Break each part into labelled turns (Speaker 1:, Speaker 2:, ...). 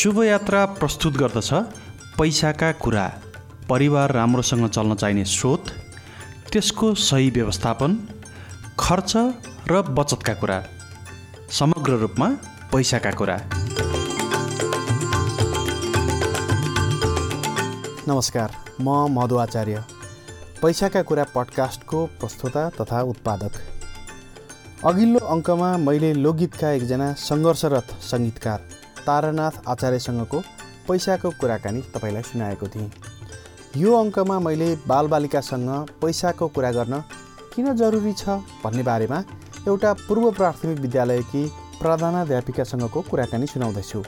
Speaker 1: शुभयात्रा प्रस्तुत गर्दछ। पैसाका कुरा। परिवार राम्रोसँग चल्न चाहिने स्रोत। त्यसको सही व्यवस्थापन। खर्च र बचतका कुरा। समग्र रूपमा पैसाका कुरा।
Speaker 2: नमस्कार म मधु आचार्य। पैसाका कुरा पडकास्टको प्रस्तुता तथा उत्पादक। अघिल्लो अङ्कमा मैले लोकगीतका एकजना सङ्घर्षरत सङ्गीतकार तारानाथ आचार्यसँगको पैसाको कुराकानी तपाईँलाई सुनाएको थिएँ। यो अङ्कमा मैले बालबालिकासँग पैसाको कुरा गर्न किन जरुरी छ भन्ने बारेमा एउटा पूर्व प्राथमिक विद्यालयकी प्रधानाध्यापिकासँगको कुराकानी सुनाउँदैछु।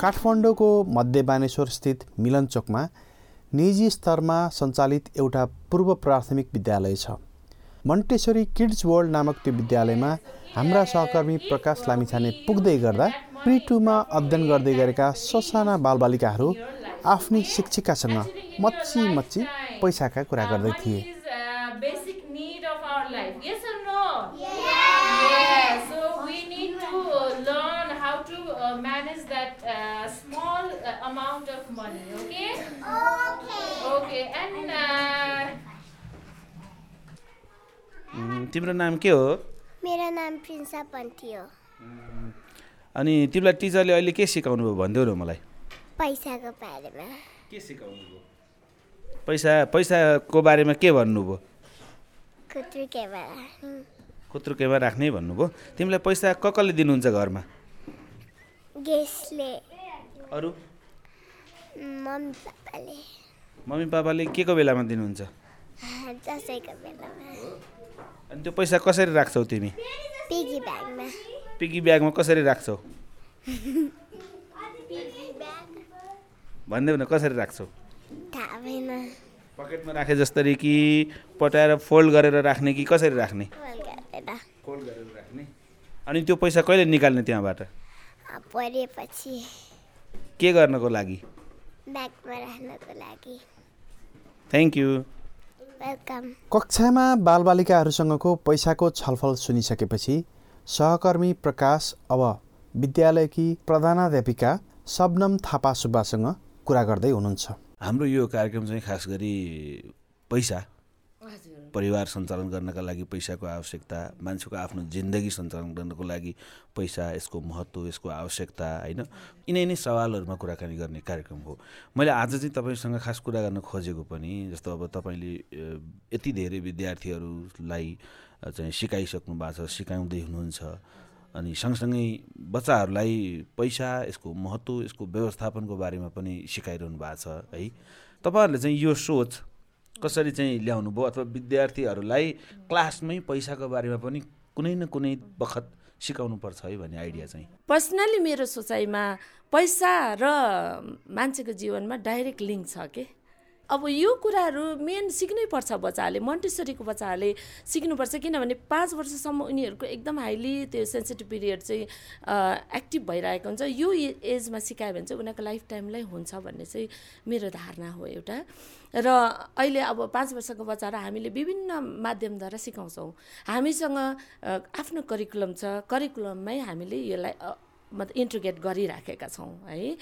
Speaker 2: काठमाडौँको मध्य बानेश्वर स्थित मिलनचोकमा निजी स्तरमा सञ्चालित एउटा पूर्व प्राथमिक विद्यालय छ। मन्टेश्वरी किड्स वर्ल्ड नामक त्यो विद्यालयमा हाम्रा सहकर्मी प्रकाश लामिछाने पुग्दै गर्दा प्रि टूमा अध्ययन गर्दै गरेका ससाना बालबालिकाहरू आफ्नै शिक्षिकासँग मच्ची मच्ची पैसाका कुरा गर्दै थिए।
Speaker 3: Manage that uh, small uh, amount of money okay? Okay. Okay and uh,
Speaker 4: तिम्रो नाम के हो?
Speaker 5: मेरो नाम प्रिन्सा पन्थी हो।
Speaker 4: अनि तिमीलाई टिचरले अहिले के सिकाउनु भयो भनिदेऊ न मलाई।
Speaker 5: पैसाको बारेमा।
Speaker 4: के सिकाउनु भयो? पैसा पैसाको बारेमा के भन्नुभयो
Speaker 5: खुत्रुकेमा
Speaker 4: कुत्रुकेमा राख्ने भन्नुभयो तिमीलाई पैसा क कसले दिनुहुन्छ घरमा?
Speaker 5: गेस्टले।
Speaker 4: अरू?
Speaker 5: मम्मी पापाले।
Speaker 4: मम्मी पापाले के को बेलामा दिनुहुन्छ?
Speaker 5: दसैँको बेलामा।
Speaker 4: अनि त्यो पैसा कसरी राख्छौ तिमी?
Speaker 5: पिगी ब्यागमा।
Speaker 4: पिगी ब्यागमा कसरी राख्छौ? भनिदेऊ न कसरी राख्छौ? पकेटमा राखे जस्तरी कि पटाएर फोल्ड गरेर राख्ने कि कसरी राख्ने? फोल्ड गरेर। राख्ने। अनि त्यो पैसा कहिले निकाल्ने त्यहाँबाट? के गर्नको लागि?
Speaker 5: ब्यागमा राख्नको लागि।
Speaker 4: Thank you
Speaker 5: welcome.
Speaker 2: कक्षामा बालबालिकाहरूसँगको पैसाको छलफल सुनिसकेपछि सहकर्मी प्रकाश अब विद्यालयकी प्रधानाध्यापिका शबनम थापा सुब्बासँग कुरा गर्दै हुनुहुन्छ।
Speaker 4: हाम्रो यो कार्यक्रम चाहिँ खास गरी पैसा परिवार सञ्चालन गर्नका लागि पैसाको आवश्यकता मान्छेको आफ्नो जिन्दगी सञ्चालन गर्नको लागि पैसा यसको महत्त्व यसको आवश्यकता होइन? यिनै नै सवालहरूमा कुराकानी गर्ने कार्यक्रम हो। मैले आज चाहिँ तपाईँसँग खास कुरा गर्न खोजेको पनि जस्तो अब तपाईँले यति धेरै विद्यार्थीहरूलाई चाहिँ सिकाइसक्नु भएको छ सिकाउँदै हुनुहुन्छ। अनि सँगसँगै बच्चाहरूलाई पैसा यसको महत्त्व यसको व्यवस्थापनको बारेमा पनि सिकाइरहनु भएको छ है? तपाईँहरूले चाहिँ यो सोच कसरी चाहिँ ल्याउनु भयो अथवा विद्यार्थीहरूलाई क्लासमै पैसाको बारेमा पनि कुनै न कुनै बखत सिकाउनुपर्छ है भन्ने आइडिया चाहिँ।
Speaker 6: पर्सनली मेरो सोचाइमा पैसा र मान्छेको जीवनमा डाइरेक्ट लिङ्क छ के? अब यो कुराहरू मेन सिक्नै पर्छ बच्चाहरूले मन्टेश्वरीको बच्चाहरूले सिक्नुपर्छ किनभने पाँच वर्षसम्म उनीहरूको एकदम हाइली त्यो सेन्सिटिभ पिरियड चाहिँ एक्टिभ भइरहेको हुन्छ। यो एजमा सिकायो भने चाहिँ उनीहरूको लाइफ टाइमलाई हुन्छ भन्ने चाहिँ मेरो धारणा हो एउटा। र अहिले अब पाँच वर्षको बच्चाहरू हामीले विभिन्न माध्यमद्वारा सिकाउँछौँ। हामीसँग आफ्नो करिकुलम छ। करिकुलममै हामीले यसलाई मतलब इन्ट्रिगेट गरिराखेका छौँ है?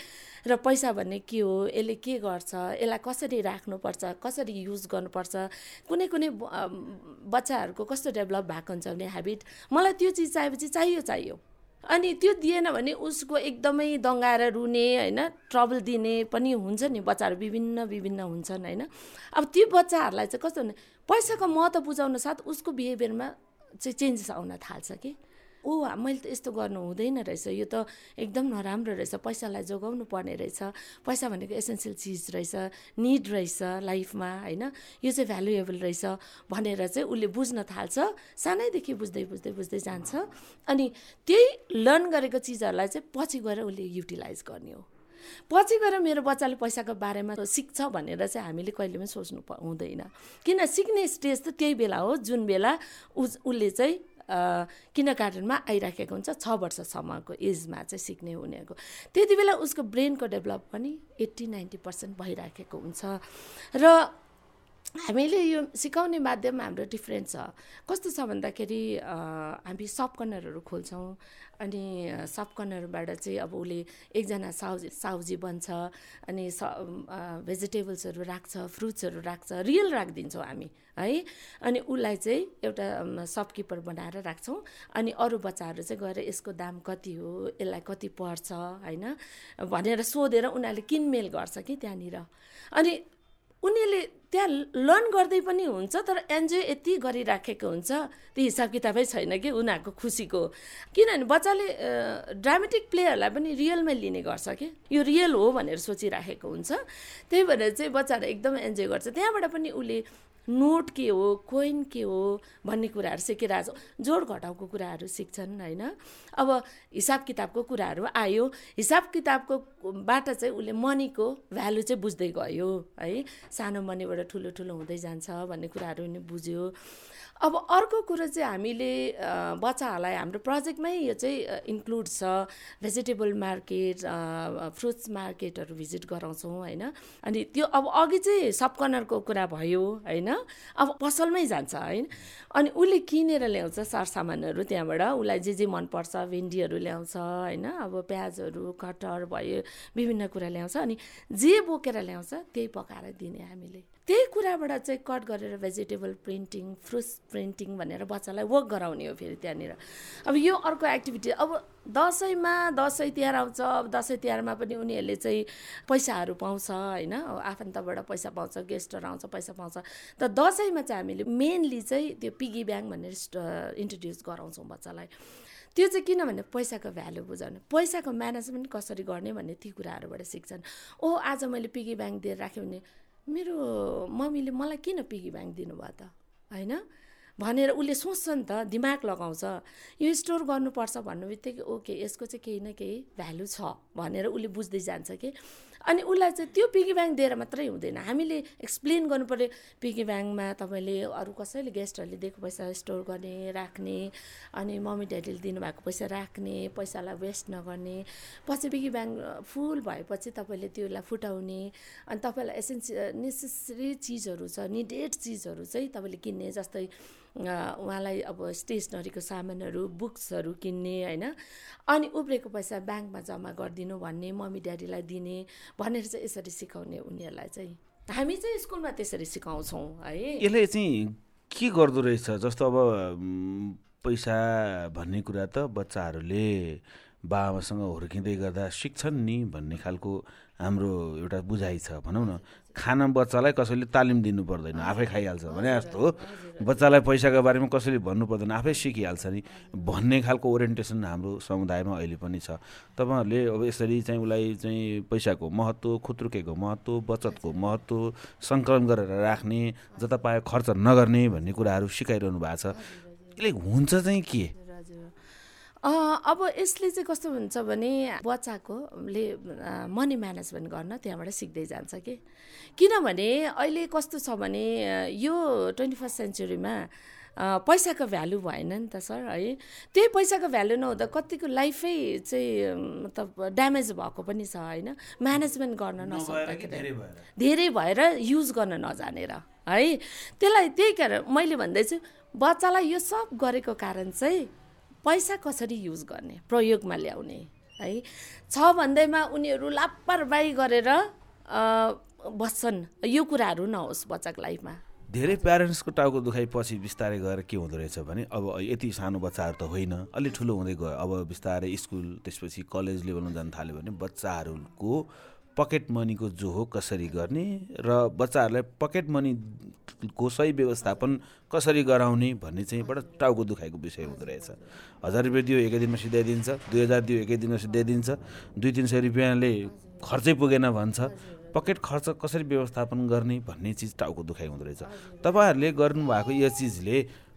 Speaker 6: र पैसा भन्ने के हो? यसले के गर्छ? यसलाई कसरी राख्नुपर्छ? कसरी युज गर्नुपर्छ? कुनै कुनै बच्चाहरूको कस्तो डेभलप भएको हुन्छ भने हेबिट मलाई त्यो चिज चाहिएपछि चाहियो चाहियो। अनि त्यो दिएन भने उसको एकदमै दङ्गाएर रुने होइन? ट्रबल दिने पनि हुन्छ नि बच्चाहरू विभिन्न विभिन्न हुन्छन् होइन? अब त्यो बच्चाहरूलाई चाहिँ कस्तो भने पैसाको महत्त्व बुझाउन साथ उसको बिहेभियरमा चाहिँ चेन्जेस आउन थाल्छ कि? ओ मैले त यस्तो गर्नु हुँदैन रहेछ। यो त एकदम नराम्रो रहेछ। पैसालाई जोगाउनु पर्ने रहेछ। पैसा भनेको एसेन्सियल चिज रहेछ। निड रहेछ लाइफमा होइन? यो चाहिँ भ्यालुएबल रहेछ भनेर चाहिँ उसले बुझ्न थाल्छ। सानैदेखि बुझ्दै बुझ्दै बुझ्दै जान्छ। अनि त्यही लर्न गरेको चिजहरूलाई चाहिँ पछि गएर उसले युटिलाइज गर्ने हो। पछि गएर मेरो बच्चाले पैसाको बारेमा सिक्छ भनेर चाहिँ हामीले कहिले पनि सोच्नु हुँदैन। किन सिक्ने स्टेज त त्यही बेला हो। जुन बेला उस उसले चाहिँ किन गार्डनमा आइराखेको हुन्छ छ वर्षसम्मको एजमा चाहिँ सिक्ने उनीहरूको त्यति बेला उसको ब्रेनको डेभलप पनि एट्टी नाइन्टी पर्सेन्ट भइराखेको हुन्छ। र हामीले यो सिकाउने माध्यम हाम्रो डिफ्रेन्ट छ। कस्तो छ भन्दाखेरि हामी सप कर्नरहरू खोल्छौँ अनि अ, सप कर्नरबाट चाहिँ अब उसले एकजना साउजी साउजी बन्छ अनि स भेजिटेबल्सहरू राख्छ फ्रुट्सहरू राख्छ रियल राखिदिन्छौँ हामी है? अनि उसलाई चाहिँ एउटा सपकिपर बनाएर राख्छौँ अनि अरू बच्चाहरू चाहिँ गएर यसको दाम कति हो यसलाई कति पर्छ होइन? भनेर सोधेर उनीहरूले किनमेल गर्छ कि त्यहाँनिर। अनि उनीहरूले त्यहाँ लर्न गर्दै पनि हुन्छ तर एन्जोय यति गरिराखेको हुन्छ त्यो हिसाब किताबै छैन कि उनीहरूको खुसीको। किनभने बच्चाले ड्रामेटिक प्लेहरूलाई पनि रियलमै लिने गर्छ कि? यो रियल हो भनेर सोचिराखेको हुन्छ। त्यही भएर चाहिँ बच्चाहरू एकदम इन्जोय गर्छ। त्यहाँबाट पनि उसले नोट के हो कोइन के हो भन्ने कुराहरू सिकिरहेको छ। जोड घटाउको कुराहरू सिक्छन् होइन? अब हिसाब किताबको कुराहरू आयो। हिसाब किताबको बाट चाहिँ उसले मनीको भ्यालु चाहिँ बुझ्दै गयो है? सानो मनीबाट ठुलो ठुलो हुँदै जान्छ भन्ने कुराहरू बुझ्यो। अब अर्को कुरो चाहिँ हामीले बच्चाहरूलाई हाम्रो प्रोजेक्टमै यो चाहिँ इन्क्लुड छ। भेजिटेबल मार्केट फ्रुट्स मार्केटहरू भिजिट गराउँछौँ होइन? अनि त्यो अब अघि चाहिँ सब कर्नरको कुरा भयो होइन? अब पसलमै जान्छ होइन? अनि उसले किनेर ल्याउँछ सरसामानहरू त्यहाँबाट। उसलाई जे जे मनपर्छ भिन्डीहरू ल्याउँछ होइन? अब प्याजहरू कटर भयो विभिन्न कुरा ल्याउँछ। अनि जे बोकेर ल्याउँछ त्यही पकाएर दिने हामीले। त्यही कुराबाट चाहिँ कट गरेर भेजिटेबल प्रिन्टिङ फ्रुट्स प्रिन्टिङ भनेर बच्चालाई वर्क गराउने हो फेरि त्यहाँनिर। अब यो अर्को एक्टिभिटी अब दसैँमा दसैँ तिहार आउँछ अब दसैँ तिहारमा पनि उनीहरूले चाहिँ पैसाहरू पाउँछ होइन? आफन्तबाट पैसा पाउँछ गेस्टहरू आउँछ पैसा पाउँछ। त दसैँमा चाहिँ हामीले मेनली चाहिँ त्यो पिगी ब्याङ्क भनेर इन्ट्रोड्युस गराउँछौँ बच्चालाई। त्यो चाहिँ किनभने पैसाको भ्यालु बुझाउने पैसाको म्यानेजमेन्ट कसरी गर्ने भन्ने ती कुराहरूबाट सिक्छन्। ओ आज मैले पिगी ब्याङ्क दिएर राख्यो भने मेरो मम्मीले मलाई किन पिगी ब्याङ्क दिनुभयो त? होइन? भनेर उसले सोच्छ नि त दिमाग लगाउँछ। यो स्टोर गर्नुपर्छ भन्नु बित्तिकै ओके यसको चाहिँ केही न केही भ्यालु छ भनेर उसले बुझ्दै जान्छ कि अनि उसलाई चाहिँ त्यो पिगी ब्याङ्क दिएर मात्रै हुँदैन। हामीले एक्सप्लेन गर्नु पऱ्यो पिगी ब्याङ्कमा तपाईँले अरू कसैले गेस्टहरूले दिएको पैसा स्टोर गर्ने राख्ने अनि मम्मी ड्याडीले दिनुभएको पैसा राख्ने पैसालाई वेस्ट नगर्ने पछि पिगी ब्याङ्क फुल भएपछि तपाईँले त्यसलाई फुटाउने अनि तपाईँलाई एसेन्स नेसेसरी चिजहरू छ निडेड चिजहरू चाहिँ तपाईँले किन्ने जस्तै उहाँलाई अब स्टेसनरीको सामानहरू बुक्सहरू किन्ने होइन। अनि उब्रेको पैसा ब्याङ्कमा जम्मा गरिदिनु भन्ने मम्मी ड्याडीलाई दिने भनेर चाहिँ यसरी सिकाउने उनीहरूलाई चाहिँ। हामी चाहिँ स्कुलमा त्यसरी सिकाउँछौँ है।
Speaker 4: यसले चाहिँ के गर्दो रहेछ? जस्तो अब पैसा भन्ने कुरा त बच्चाहरूले बाबासँग हुर्किँदै गर्दा सिक्छन् नि भन्ने खालको हाम्रो एउटा बुझाइ छ। भनौँ न खाना बच्चालाई कसैले तालिम दिनु पर्दैन आफै खाइहाल्छ भने जस्तो बच्चालाई पैसाको बारेमा कसैले भन्नु पर्दैन आफै सिकिहाल्छ नि भन्ने खालको ओरिएन्टेसन हाम्रो समुदायमा अहिले पनि छ। तपाईँहरूले अब यसरी चाहिँ उसलाई चाहिँ पैसाको महत्त्व खुत्रुकेको महत्त्व बचतको महत्त्व सङ्कलन गरेर राख्ने जता पायो खर्च नगर्ने भन्ने कुराहरू सिकाइरहनु भएको छ। यसले हुन्छ चाहिँ के?
Speaker 6: अब यसले चाहिँ कस्तो हुन्छ भने बच्चाकोले अ, मनी म्यानेजमेन्ट गर्न त्यहाँबाट सिक्दै जान्छ कि? किनभने अहिले कस्तो छ भने यो ट्वेन्टी फर्स्ट सेन्चुरीमा पैसाको भ्यालु भएन नि त सर है? त्यही पैसाको भ्यालु नहुँदा कतिको लाइफै चाहिँ मतलब ड्यामेज भएको पनि छ होइन? म्यानेजमेन्ट गर्न नसक्दाखेरि। धेरै भएर? युज गर्न नजानेर है? त्यसलाई त्यही कारण मैले भन्दैछु बच्चालाई यो सब गरेको कारण चाहिँ पैसा कसरी युज गर्ने प्रयोगमा ल्याउने है? छ भन्दैमा उनीहरू लापरवाही गरेर बस्छन्। यो कुराहरू नहोस् बच्चाको लाइफमा।
Speaker 4: धेरै प्यारेन्ट्सको टाउको दुखाइ पछि बिस्तारै गएर के हुँदो रहेछ भने अब यति सानो बच्चाहरू त होइन। अलि ठुलो हुँदै गयो। अब बिस्तारै स्कुल त्यसपछि कलेज लेभलमा जान थाल्यो भने बच्चाहरूको पकेट मनीको जो हो कसरी गर्ने र बच्चाहरूलाई पकेट मनीको सही व्यवस्थापन कसरी गराउने भन्ने चाहिँ बडा टाउको दुखाइको विषय हुँदो रहेछ। हजार रुपियाँ दियो एकै दिनमा सिधाइदिन्छ दुई हजार दियो एकै दिनमा सिधाइदिन्छ दुई तिन सय रुपियाँले खर्चै पुगेन भन्छ। पकेट खर्च कसरी व्यवस्थापन गर्ने भन्ने चिज टाउको दुखाइ हुँदो रहेछ। तपाईँहरूले गर्नुभएको यो चिजले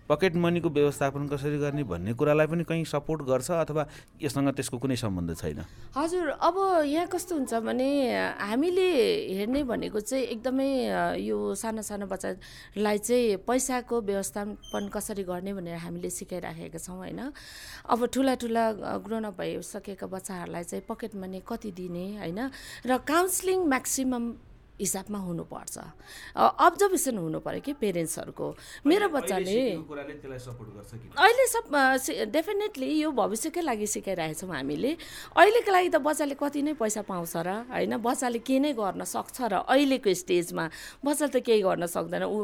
Speaker 4: पकेट मनीको व्यवस्थापन कसरी गर्ने भन्ने कुरालाई पनि कहीँ सपोर्ट गर्छ अथवा योसँग त्यसको कुनै सम्बन्ध छैन?
Speaker 6: हजुर अब यहाँ कस्तो हुन्छ भने हामीले हेर्ने भनेको चाहिँ एकदमै यो सानो सानो बच्चालाई चाहिँ पैसाको व्यवस्थापन कसरी गर्ने भनेर हामीले सिकाइराखेका छौँ होइन? अब ठुला ठुला ग्रोन अप भइसकेका बच्चाहरूलाई चाहिँ पकेट मनी कति दिने होइन? र काउन्सिलिङ म्याक्सिमम् हिसाबमा हुनुपर्छ। अब्जर्भेसन हुनु पऱ्यो कि पेरेन्ट्सहरूको मेरो बच्चाले अहिले सब डेफिनेटली यो भविष्यकै लागि सिकाइरहेछौँ हामीले। अहिलेको लागि त बच्चाले कति नै पैसा पाउँछ र होइन? बच्चाले के नै गर्न सक्छ र अहिलेको स्टेजमा बच्चाले त केही गर्न सक्दैन। ऊ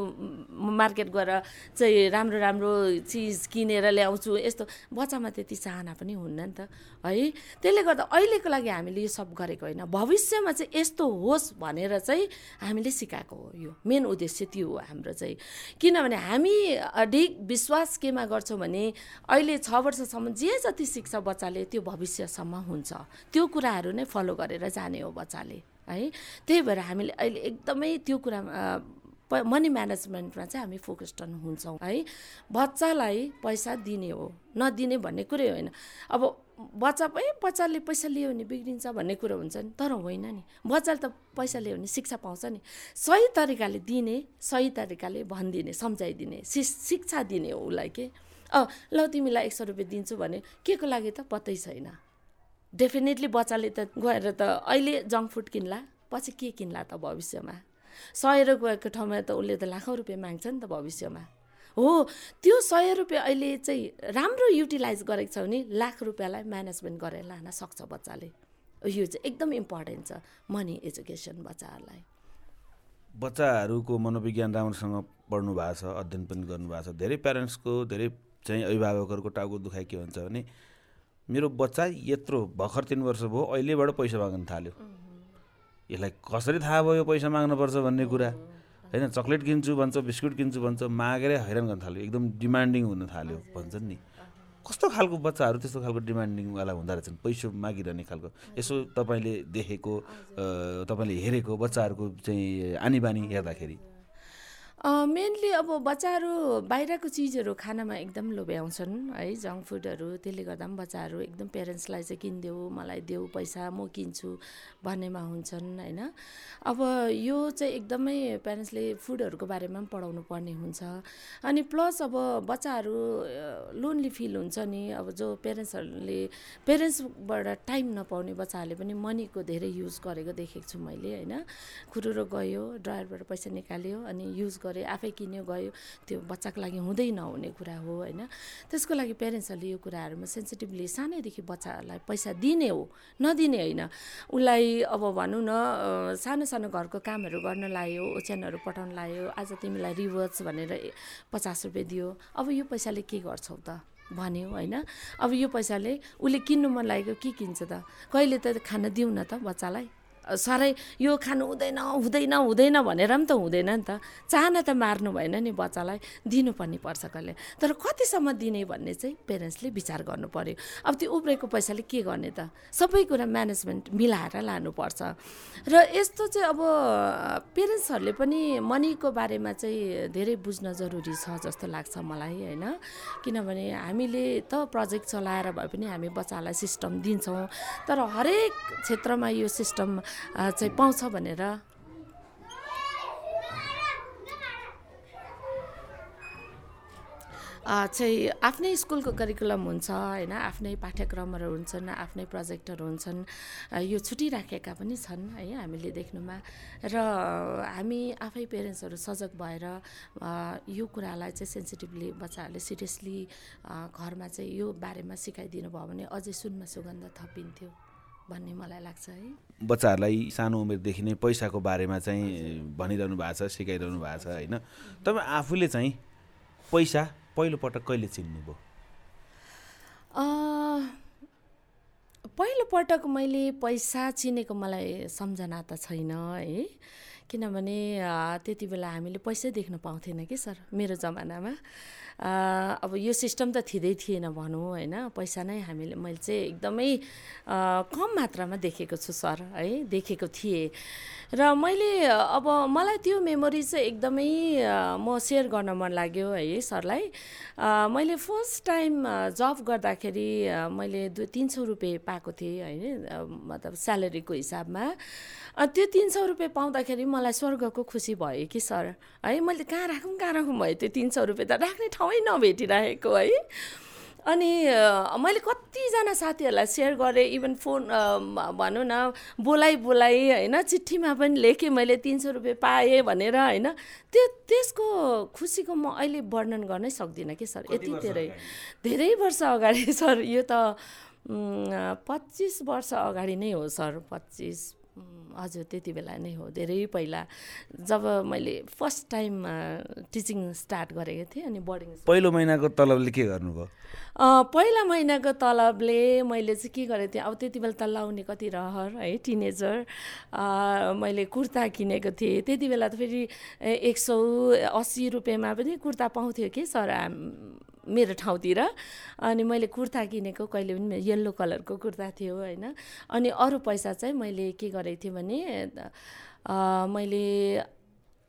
Speaker 6: मार्केट गएर चाहिँ राम्रो राम्रो चिज किनेर ल्याउँछु यस्तो। बच्चामा त्यति चाहना पनि हुन्न नि त है? त्यसले गर्दा अहिलेको लागि हामीले यो सब गरेको होइन। भविष्यमा चाहिँ यस्तो होस् भनेर चाहिँ हामीले सिकाएको हो यो। मेन उद्देश्य त्यो हो हाम्रो चाहिँ। किनभने हामी अधिक विश्वास केमा गर्छौँ भने अहिले छ वर्षसम्म जे जति सिक्छ बच्चाले त्यो भविष्यसम्म हुन्छ। त्यो कुराहरू नै फलो गरेर जाने हो बच्चाले है? त्यही भएर हामीले अहिले एकदमै त्यो कुरामा प मनी म्यानेजमेन्टमा चाहिँ हामी फोकस्ड हुन्छौँ है बच्चालाई पैसा दिने हो नदिने भन्ने कुरै होइन। अब बच्चा पनि बच्चाले पैसा लियो भने बिग्रिन्छ भन्ने कुरो हुन्छ नि तर होइन नि। बच्चाले त पैसा लियो भने शिक्षा पाउँछ नि। सही तरिकाले दिने सही तरिकाले भनिदिने सम्झाइदिने सि शिक्षा दिने हो उसलाई के? अँ ल तिमीलाई एक सय रुपियाँ दिन्छु भने के को लागि त पत्तै छैन। डेफिनेटली बच्चाले त गएर त अहिले जङ्क फुड किन्ला पछि के किन्ला त भविष्यमा? सय रुपियाँको ठाउँमा त उसले त लाखौँ रुपियाँ माग्छ नि त भविष्यमा। हो त्यो सय रुपियाँ अहिले चाहिँ राम्रो युटिलाइज गरेको छ भने लाख रुपियाँलाई म्यानेजमेन्ट गरेर लान सक्छ बच्चाले। यो चाहिँ एकदम इम्पोर्टेन्ट छ मनी एजुकेसन बच्चाहरूलाई।
Speaker 4: बच्चाहरूको मनोविज्ञान राम्रोसँग पढ्नु भएको छ अध्ययन पनि गर्नुभएको छ। धेरै प्यारेन्ट्सको धेरै चाहिँ अभिभावकहरूको टाउको दुखाइ के हुन्छ भने मेरो बच्चा यत्रो भर्खर तिन वर्ष भयो अहिलेबाट पैसा माग्न थाल्यो। यसलाई कसरी थाहा भयो पैसा माग्नुपर्छ भन्ने कुरा? होइन चक्लेट किन्छु भन्छ बिस्कुट किन्छु भन्छ मागेरै हैरान गर्न थाल्यो। एकदम डिमान्डिङ हुन थाल्यो भन्छन् नि। कस्तो खालको बच्चाहरू त्यस्तो खालको डिमान्डिङवाला हुँदो रहेछन्? पैसा मागिरहने खालको। यसो तपाईँले देखेको तपाईँले हेरेको बच्चाहरूको चाहिँ आनी बानी हेर्दाखेरि।
Speaker 6: मेनली अब बच्चाहरू बाहिरको चिजहरू खानामा एकदम लोभ्याउँछन् है। जङ्क फुडहरू त्यसले गर्दा पनि बच्चाहरू एकदम पेरेन्ट्सलाई चाहिँ किनिदेऊ मलाई देऊ पैसा म किन्छु भन्नेमा हुन्छन् होइन। अब यो चाहिँ एकदमै प्यारेन्ट्सले फुडहरूको बारेमा पनि पढाउनु पर्ने हुन्छ। अनि प्लस अब बच्चाहरू लोन्ली फिल हुन्छ नि। अब जो पेरेन्ट्सहरूले पेरेन्ट्सबाट टाइम नपाउने बच्चाहरूले पनि मनीको धेरै युज गरेको देखेको छु मैले होइन। खुरुरो गयो ड्रायरबाट पैसा निकाल्यो अनि युज गऱ्यो आफै किन्यो गयो त्यो बच्चाको लागि हुँदै नहुने कुरा हो होइन? त्यसको लागि पेरेन्ट्सहरूले यो कुराहरूमा सेन्सिटिभली सानैदेखि बच्चाहरूलाई पैसा दिने हो नदिने होइन। उसलाई अब भनौँ न सानो सानो घरको कामहरू गर्न लायो ओछ्यानहरू पठाउन लायो आज तिमीलाई रिवर्स भनेर पचास रुपियाँ दियो। अब यो पैसाले के गर्छौ त? भन्यो होइन? अब यो पैसाले उसले किन्नु मन लागेको के किन्छ त? कहिले त खाना दिउँ न त बच्चालाई? साह्रै यो खानु हुँदैन हुँदैन हुँदैन भनेर पनि त हुँदैन नि त। चाहना त मार्नु भएन नि बच्चालाई दिनुपर्ने पर्छ कहिले तर कतिसम्म दिने भन्ने चाहिँ पेरेन्ट्सले विचार गर्नु पऱ्यो अब त्यो उब्रेको पैसाले के गर्ने त? सबै कुरा म्यानेजमेन्ट मिलाएर लानुपर्छ। र यस्तो चाहिँ अब पेरेन्ट्सहरूले पनि मनीको बारेमा चाहिँ धेरै बुझ्न जरुरी छ जस्तो लाग्छ मलाई होइन? किनभने हामीले त प्रोजेक्ट चलाएर भए पनि हामी बच्चाहरूलाई सिस्टम दिन्छौँ। तर हरेक क्षेत्रमा यो सिस्टम चाहिँ पाउँछ भनेर। चाहिँ आफ्नै स्कुलको करिकुलम हुन्छ होइन? आफ्नै पाठ्यक्रमहरू हुन्छन् आफ्नै प्रोजेक्टहरू हुन्छन्। यो छुटिराखेका पनि छन् है? हामीले देख्नुमा। र हामी आफै पेरेन्ट्सहरू सजग भएर यो कुरालाई चाहिँ सेन्सिटिभली बच्चाहरूले सिरियसली घरमा चाहिँ यो बारेमा सिकाइदिनु भयो भने अझै सुनमा सुगन्ध थपिन्थ्यो। भन्ने मलाई लाग्छ है।
Speaker 4: बच्चाहरूलाई सानो उमेरदेखि नै पैसाको बारेमा चाहिँ भनिरहनु भएको छ सिकाइरहनु भएको छ होइन। तपाईँ आफूले चाहिँ पैसा पहिलोपटक कहिले चिन्नुभयो
Speaker 6: पहिलोपटक मैले पैसा चिनेको मलाई सम्झना त छैन है। किनभने त्यति बेला हामीले पैसै देख्न पाउँथेन कि सर? मेरो जमानामा। अब यो सिस्टम त थिँदै थिएन भनौँ होइन? पैसा नै हामीले मैले चाहिँ एकदमै कम मात्रामा देखेको छु सर है? देखेको थिएँ। र मैले अब मलाई त्यो मेमोरी चाहिँ एकदमै म सेयर गर्न मन लाग्यो है सरलाई। मैले फर्स्ट टाइम जब गर्दाखेरि मैले दुई तिन सौ रुपियाँ पाएको थिएँ होइन? मतलब स्यालेरीको हिसाबमा। त्यो तिन सौ रुपियाँ पाउँदाखेरि मलाई स्वर्गको खुसी भयो कि सर? है मैले कहाँ राखौँ कहाँ राखौँ भयो त्यो तिन सौ रुपियाँ त? राख्ने ठाउँै नभेटिरहेको है। अनि मैले कतिजना साथीहरूलाई सेयर गरेँ इभन फोन भनौँ न बोलाइ बोलाइ होइन चिठीमा पनि लेखेँ मैले तिन सौ रुपियाँ पाएँ भनेर होइन। त्यो त्यसको खुसीको म अहिले वर्णन गर्नै सक्दिनँ कि सर? यति धेरै धेरै वर्ष अगाडि सर यो त पच्चिस वर्ष अगाडि नै हो सर पच्चिस हजुर त्यति बेला नै हो। धेरै पहिला जब मैले फर्स्ट टाइम टिचिङ स्टार्ट गरेको थिएँ अनि बोर्डिङ
Speaker 4: पहिलो महिनाको तलबले के गर्नुभयो?
Speaker 6: पहिला महिनाको तलबले मैले चाहिँ के गरेको थिएँ अब त्यति बेला त लाउने कति रहर है टिनेजर मैले कुर्ता किनेको थिएँ। त्यति बेला त फेरि एक सौ अस्सी रुपियाँमा पनि कुर्ता पाउँथ्यो कि सर मेरो ठाउँतिर। अनि मैले कुर्ता किनेको कहिले पनि येल्लो कलरको कुर्ता थियो होइन। अनि अरू पैसा चाहिँ मैले के गरेको थिएँ भने अँ, मैले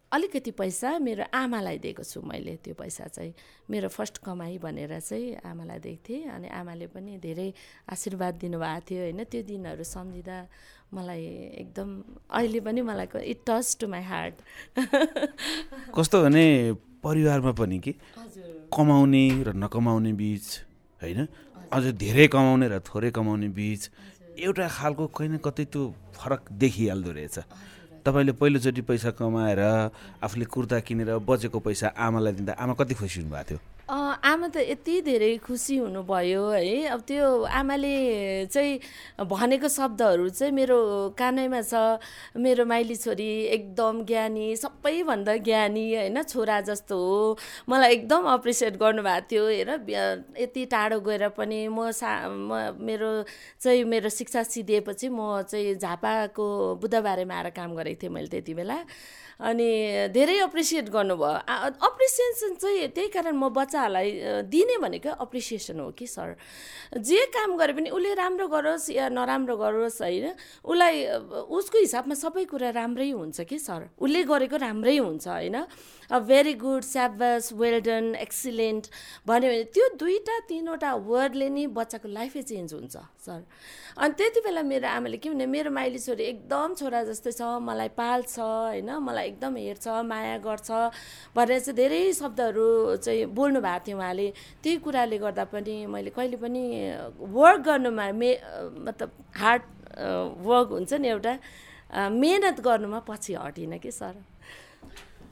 Speaker 6: अलिकति पैसा मेरो आमालाई दिएको छु मैले त्यो पैसा चाहिँ। मेरो फर्स्ट कमाइ भनेर चाहिँ आमालाई दिएको थिएँ। अनि आमाले पनि धेरै आशीर्वाद दिनुभएको थियो होइन। त्यो दिनहरू सम्झिँदा मलाई एकदम अहिले पनि मलाई it touch to my heart
Speaker 4: कस्तो भने परिवारमा पनि कि? कमाउने र नकमाउने बिच होइन? अझ धेरै कमाउने र थोरै कमाउने बिच एउटा खालको कहीँ न कतै त्यो फरक देखिहाल्दो रहेछ। तपाईँले पहिलोचोटि पैसा कमाएर आफूले कुर्ता किनेर बचेको पैसा आमालाई दिँदा आमा कति खुसी हुनुभएको थियो?
Speaker 6: आमा त यति धेरै खुसी हुनुभयो है। अब त्यो आमाले चाहिँ भनेको शब्दहरू चाहिँ मेरो कानैमा छ। मेरो माइली छोरी एकदम ज्ञानी सबैभन्दा ज्ञानी होइन छोरा जस्तो हो। मलाई एकदम अप्रिसिएट गर्नुभएको थियो। हेर यति टाढो गएर पनि म सा म मेरो चाहिँ मेरो शिक्षा सिधिएपछि म चाहिँ झापाको बुधबारेमा आएर काम गरेको थिएँ मैले त्यति बेला। अनि धेरै अप्रिसिएट गर्नुभयो। अप्रिसिएसन चाहिँ त्यही कारण म बच्चाहरूलाई दिने भनेको अप्रिसिएसन हो कि सर जे काम गरे पनि उसले राम्रो गरोस् या नराम्रो गरोस् होइन? उसलाई उसको हिसाबमा सबै कुरा राम्रै हुन्छ कि सर उसले गरेको राम्रै हुन्छ होइन? भेरी गुड स्याबस वेल डन एक्सिलेन्ट भन्यो भने त्यो दुईवटा तिनवटा वर्डले नै बच्चाको लाइफै चेन्ज हुन्छ सर अनि त्यति बेला मेरो आमाले के भने मेरो माइली छोरी एकदम छोरा जस्तै छ मलाई पाल्छ होइन? मलाई एकदम हेर्छ माया गर्छ। भनेर चाहिँ धेरै शब्दहरू चाहिँ बोल्नु भएको थियो उहाँले। त्यही कुराले गर्दा पनि मैले कहिले पनि वर्क गर्नुमा मे मतलब हार्ड वर्क हुन्छ नि एउटा मेहनत गर्नुमा पछि हटिनँ कि सर?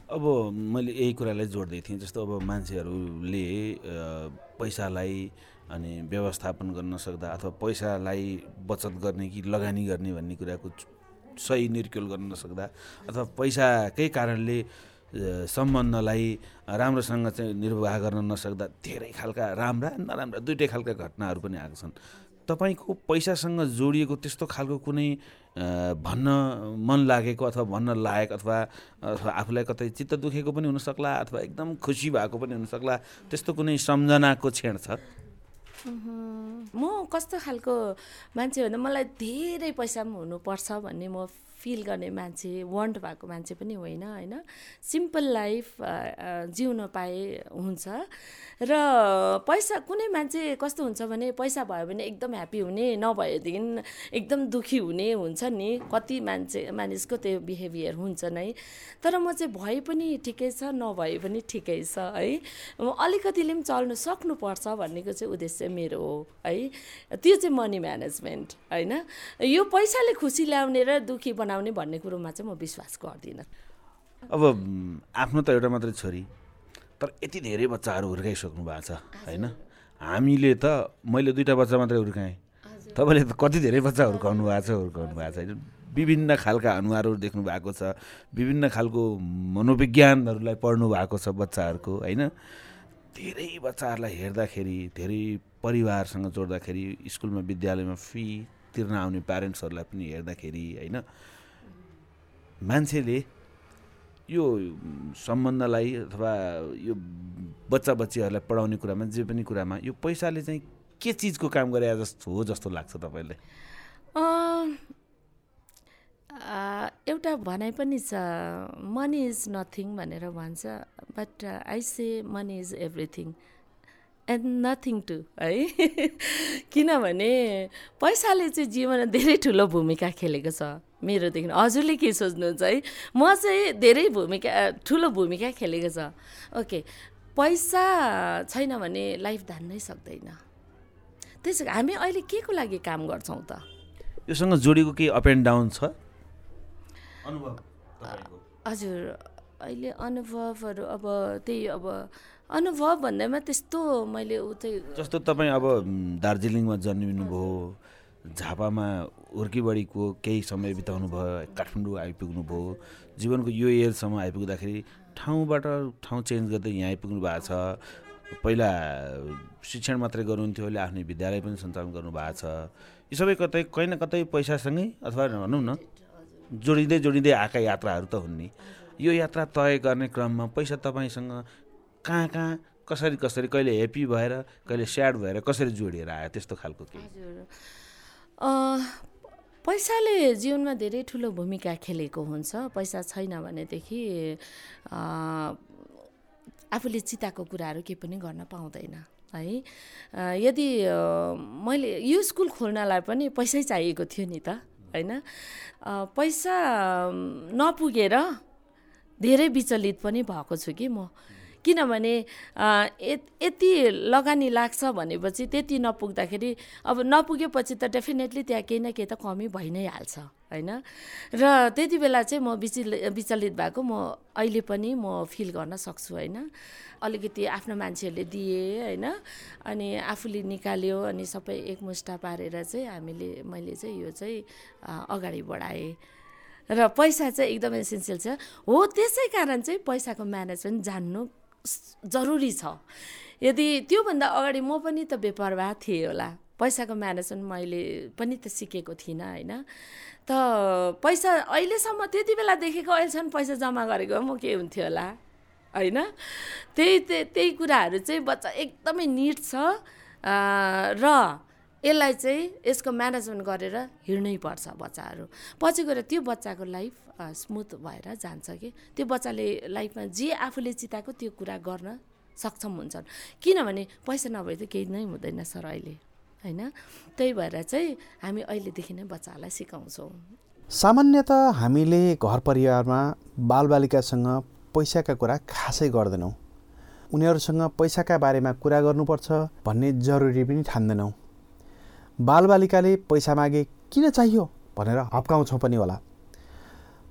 Speaker 4: अब मैले यही कुरालाई जोड्दै थिएँ। जस्तो अब मान्छेहरूले पैसालाई अनि व्यवस्थापन गर्न नसक्दा अथवा पैसालाई बचत गर्ने कि लगानी गर्ने भन्ने कुराको सही निर्क्युल गर्न नसक्दा अथवा पैसाकै कारणले सम्बन्धलाई राम्रोसँग चाहिँ निर्वाह गर्न नसक्दा धेरै खालका राम्रा नराम्रा दुइटै खालका घटनाहरू पनि आएको छन्। तपाईँको पैसासँग जोडिएको त्यस्तो खालको कुनै भन्न मन लागेको अथवा भन्न लायक अथवा अथवा आफूलाई कतै चित्त दुखेको पनि हुनसक्ला अथवा एकदम खुसी भएको पनि हुनसक्ला त्यस्तो कुनै सम्झनाको क्षण छ?
Speaker 6: म कस्तो खालको मान्छे भन्दा मलाई धेरै पैसा पनि हुनुपर्छ भन्ने म फिल गर्ने मान्छे वान्ट भएको मान्छे पनि होइन होइन? सिम्पल लाइफ जिउन पाए हुन्छ। र पैसा कुनै मान्छे कस्तो हुन्छ भने पैसा भयो भने एकदम ह्याप्पी हुने नभएदेखि एकदम दुखी हुने हुन्छ नि। कति मान्छे मानिसको त्यो बिहेभियर हुन्छ नै। तर म चाहिँ भए पनि ठिकै छ नभए पनि ठिकै छ है? अलिकतिले पनि चल्नु सक्नुपर्छ भन्नेको चाहिँ उद्देश्य मेरो हो है? त्यो चाहिँ मनी म्यानेजमेन्ट होइन? यो पैसाले खुसी ल्याउने र दुखी बनाउने भन्ने कुरोमा चाहिँ म विश्वास गर्दिनँ।
Speaker 4: अब आफ्नो त एउटा मात्रै छोरी तर यति धेरै बच्चाहरू हुर्काइसक्नु भएको छ होइन? हामीले त मैले दुइटा बच्चा मात्रै हुर्काएँ। तपाईँले त कति धेरै बच्चा हुर्काउनु भएको छ हुर्काउनु भएको छ होइन विभिन्न खालका अनुहारहरू देख्नु भएको छ विभिन्न खालको मनोविज्ञानहरूलाई पढ्नु भएको छ बच्चाहरूको होइन? धेरै बच्चाहरूलाई हेर्दाखेरि धेरै परिवारसँग जोड्दाखेरि स्कुलमा विद्यालयमा फी तिर्न आउने प्यारेन्ट्सहरूलाई पनि हेर्दाखेरि होइन? मान्छेले यो सम्बन्धलाई अथवा यो बच्चा बच्चीहरूलाई पढाउने कुरामा जे पनि कुरामा यो पैसाले चाहिँ के चिजको काम गरे जस्तो हो जस्तो लाग्छ तपाईँलाई?
Speaker 6: एउटा भनाइ पनि छ मनी इज नथिङ भनेर भन्छ but I say money is everything and nothing to है? किनभने पैसाले चाहिँ जीवनमा धेरै ठुलो भूमिका खेलेको छ मेरोदेखि। हजुरले के सोच्नुहुन्छ है? म चाहिँ धेरै भूमिका ठुलो भूमिका खेलेको छ। ओके पैसा छैन भने लाइफ धान्नै सक्दैन। त्यसो हामी अहिले के को लागि काम गर्छौँ त?
Speaker 4: योसँग जोडिएको केही अप एन्ड डाउन छ? अनुभव तपाईँको।
Speaker 6: हजुर अहिले अनुभवहरू अब त्यही अब अनुभव भन्दैमा त्यस्तो मैले चाहिँ
Speaker 4: जस्तो तपाईँ अब दार्जिलिङमा जन्मिनुभयो झापामा हुर्कीबडीको केही समय बिताउनु भयो काठमाडौँ आइपुग्नु भयो जीवनको यो एजसम्म आइपुग्दाखेरि ठाउँबाट ठाउँ चेन्ज गर्दै यहाँ आइपुग्नु भएको छ पहिला शिक्षण मात्रै गर्नुहुन्थ्यो अहिले आफ्नै विद्यालय पनि सञ्चालन गर्नुभएको छ यो सबै कतै कहीँ न कतै पैसासँगै अथवा भनौँ न जोडिँदै जोडिँदै आएका यात्राहरू त हुन् नि। यो यात्रा तय गर्ने क्रममा पैसा तपाईँसँग कहाँ कहाँ कसरी कसरी कहिले ह्याप्पी भएर कहिले स्याड भएर कसरी जोडिएर आयो त्यस्तो खालको
Speaker 6: अ, पैसाले जीवनमा धेरै ठुलो भूमिका खेलेको हुन्छ। पैसा छैन भनेदेखि आफूले चिताएको कुराहरू केही पनि गर्न पाउँदैन है? यदि मैले यो स्कुल खोल्नलाई पनि पैसै चाहिएको थियो नि त होइन? पैसा नपुगेर धेरै विचलित पनि भएको छु कि म। किनभने यत- लगानी लाग्छ भनेपछि त्यति नपुग्दाखेरि अब नपुगेपछि त डेफिनेटली त्यहाँ केही न केही त कमी भइ नै हाल्छ होइन? र त्यति बेला चाहिँ म विचल विचलित भएको म अहिले पनि म फिल गर्न सक्छु होइन? अलिकति आफ्नो मान्छेहरूले दिए होइन? अनि आफूले निकाल्यो अनि सबै एकमुष्टा पारेर चाहिँ हामीले मैले चाहिँ यो चाहिँ अगाडि बढाएँ। र पैसा चाहिँ एकदमै एसेन्सियल छ। हो त्यसै कारण चाहिँ पैसाको म्यानेजमेन्ट जान्नु जरुरी छ। यदि त्योभन्दा अगाडि म पनि त बेपरवाह थिएँ होला। पैसाको म्यानेजमेन्ट मैले पनि त सिकेको थिइनँ होइन? त पैसा अहिलेसम्म त्यति बेला देखेको अहिलेसम्म पैसा जम्मा गरेको म के हुन्थ्यो होला? होइन? त्यही त्यही कुराहरू चाहिँ बच्चा एकदमै निट छ। र यसलाई चाहिँ यसको म्यानेजमेन्ट गरेर हिँड्नै पर्छ बच्चाहरू। पछि गएर त्यो बच्चाको लाइफ स्मुथ भएर जान्छ कि? त्यो बच्चाले लाइफमा जे आफूले चिताएको त्यो कुरा गर्न सक्षम हुन्छन्। किनभने पैसा नभए त केही नै हुँदैन सर अहिले होइन? त्यही भएर चाहिँ हामी अहिलेदेखि नै बच्चाहरूलाई सिकाउँछौँ।
Speaker 2: सामान्यत हामीले घर परिवारमा बालबालिकासँग पैसाका कुरा खासै गर्दैनौँ। उनीहरूसँग पैसाका बारेमा कुरा गर्नुपर्छ भन्ने जरुरी पनि ठान्दैनौँ। बालबालिकाले पैसा मागे किन चाहियो भनेर हप्काउँछौँ पनि होला।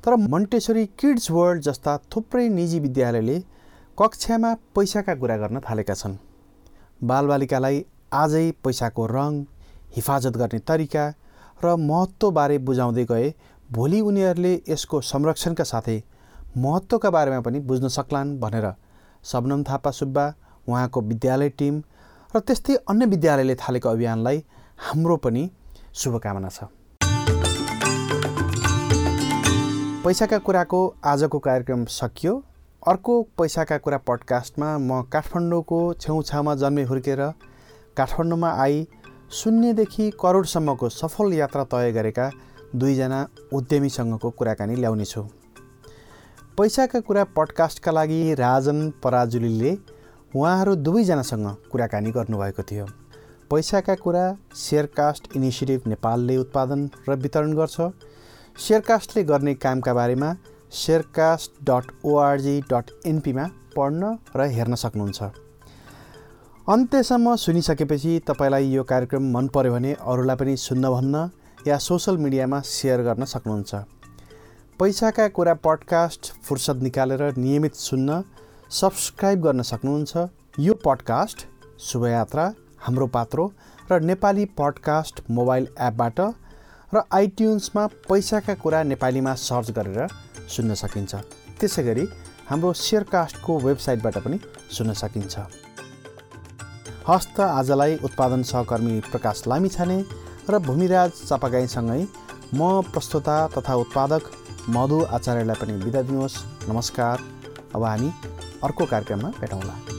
Speaker 2: तर मन्टेश्वरी किड्स वर्ल्ड जस्ता थुप्रै निजी विद्यालयले कक्षामा पैसाका कुरा गर्न थालेका छन्। बालबालिकालाई आजै पैसाको रङ हिफाजत गर्ने तरिका र महत्त्वबारे बुझाउँदै गए भोलि उनीहरूले यसको संरक्षणका साथै महत्त्वका बारेमा पनि बुझ्न सक्लान् भनेर सबनम थापा सुब्बा उहाँको विद्यालय टिम र त्यस्तै अन्य विद्यालयले थालेको अभियानलाई हाम्रो पनि शुभकामना छ। पैसाका कुराको आजको कार्यक्रम सकियो। अर्को पैसाका कुरा पडकास्टमा म काठमाडौँको छेउछाउमा जन्मे हुर्केर काठमाडौँमा आई शून्यदेखि करोडसम्मको सफल यात्रा तय गरेका दुईजना उद्यमीसँगको कुराकानी ल्याउनेछु पैसाका कुरा पडकास्टका लागि राजन पराजुलीले उहाँहरू दुवैजनासँग कुराकानी गर्नुभएको थियो। पैसाका कुरा सेयरकास्ट इनिसिएटिभ नेपालले उत्पादन र वितरण गर्छ। सेयरकास्टले गर्ने कामका बारेमा सेयरकास्ट डट ओआरजी डट एनपीमा पढ्न र हेर्न सक्नुहुन्छ। अन्त्यसम्म सुनिसकेपछि तपाईँलाई यो कार्यक्रम मन पर्यो भने अरूलाई पनि सुन्न भन्न या सोसल मिडियामा सेयर गर्न सक्नुहुन्छ। पैसाका कुरा पडकास्ट फुर्सद निकालेर नियमित सुन्न सब्सक्राइब गर्न सक्नुहुन्छ। यो पडकास्ट शुभयात्रा हाम्रो पात्रो र नेपाली पडकास्ट मोबाइल एपबाट र आइट्युन्समा पैसाका कुरा नेपालीमा सर्च गरेर सुन्न सकिन्छ। त्यसै गरी हाम्रो सेयरकास्टको वेबसाइटबाट पनि सुन्न सकिन्छ। हस्त आजलाई उत्पादन सहकर्मी प्रकाश लामिछाने र भूमिराज चापागाईसँगै म प्रस्तुता तथा उत्पादक मधु आचार्यलाई पनि बिदा दिनुहोस्। नमस्कार। अब हामी अर्को कार्यक्रममा भेटौँला।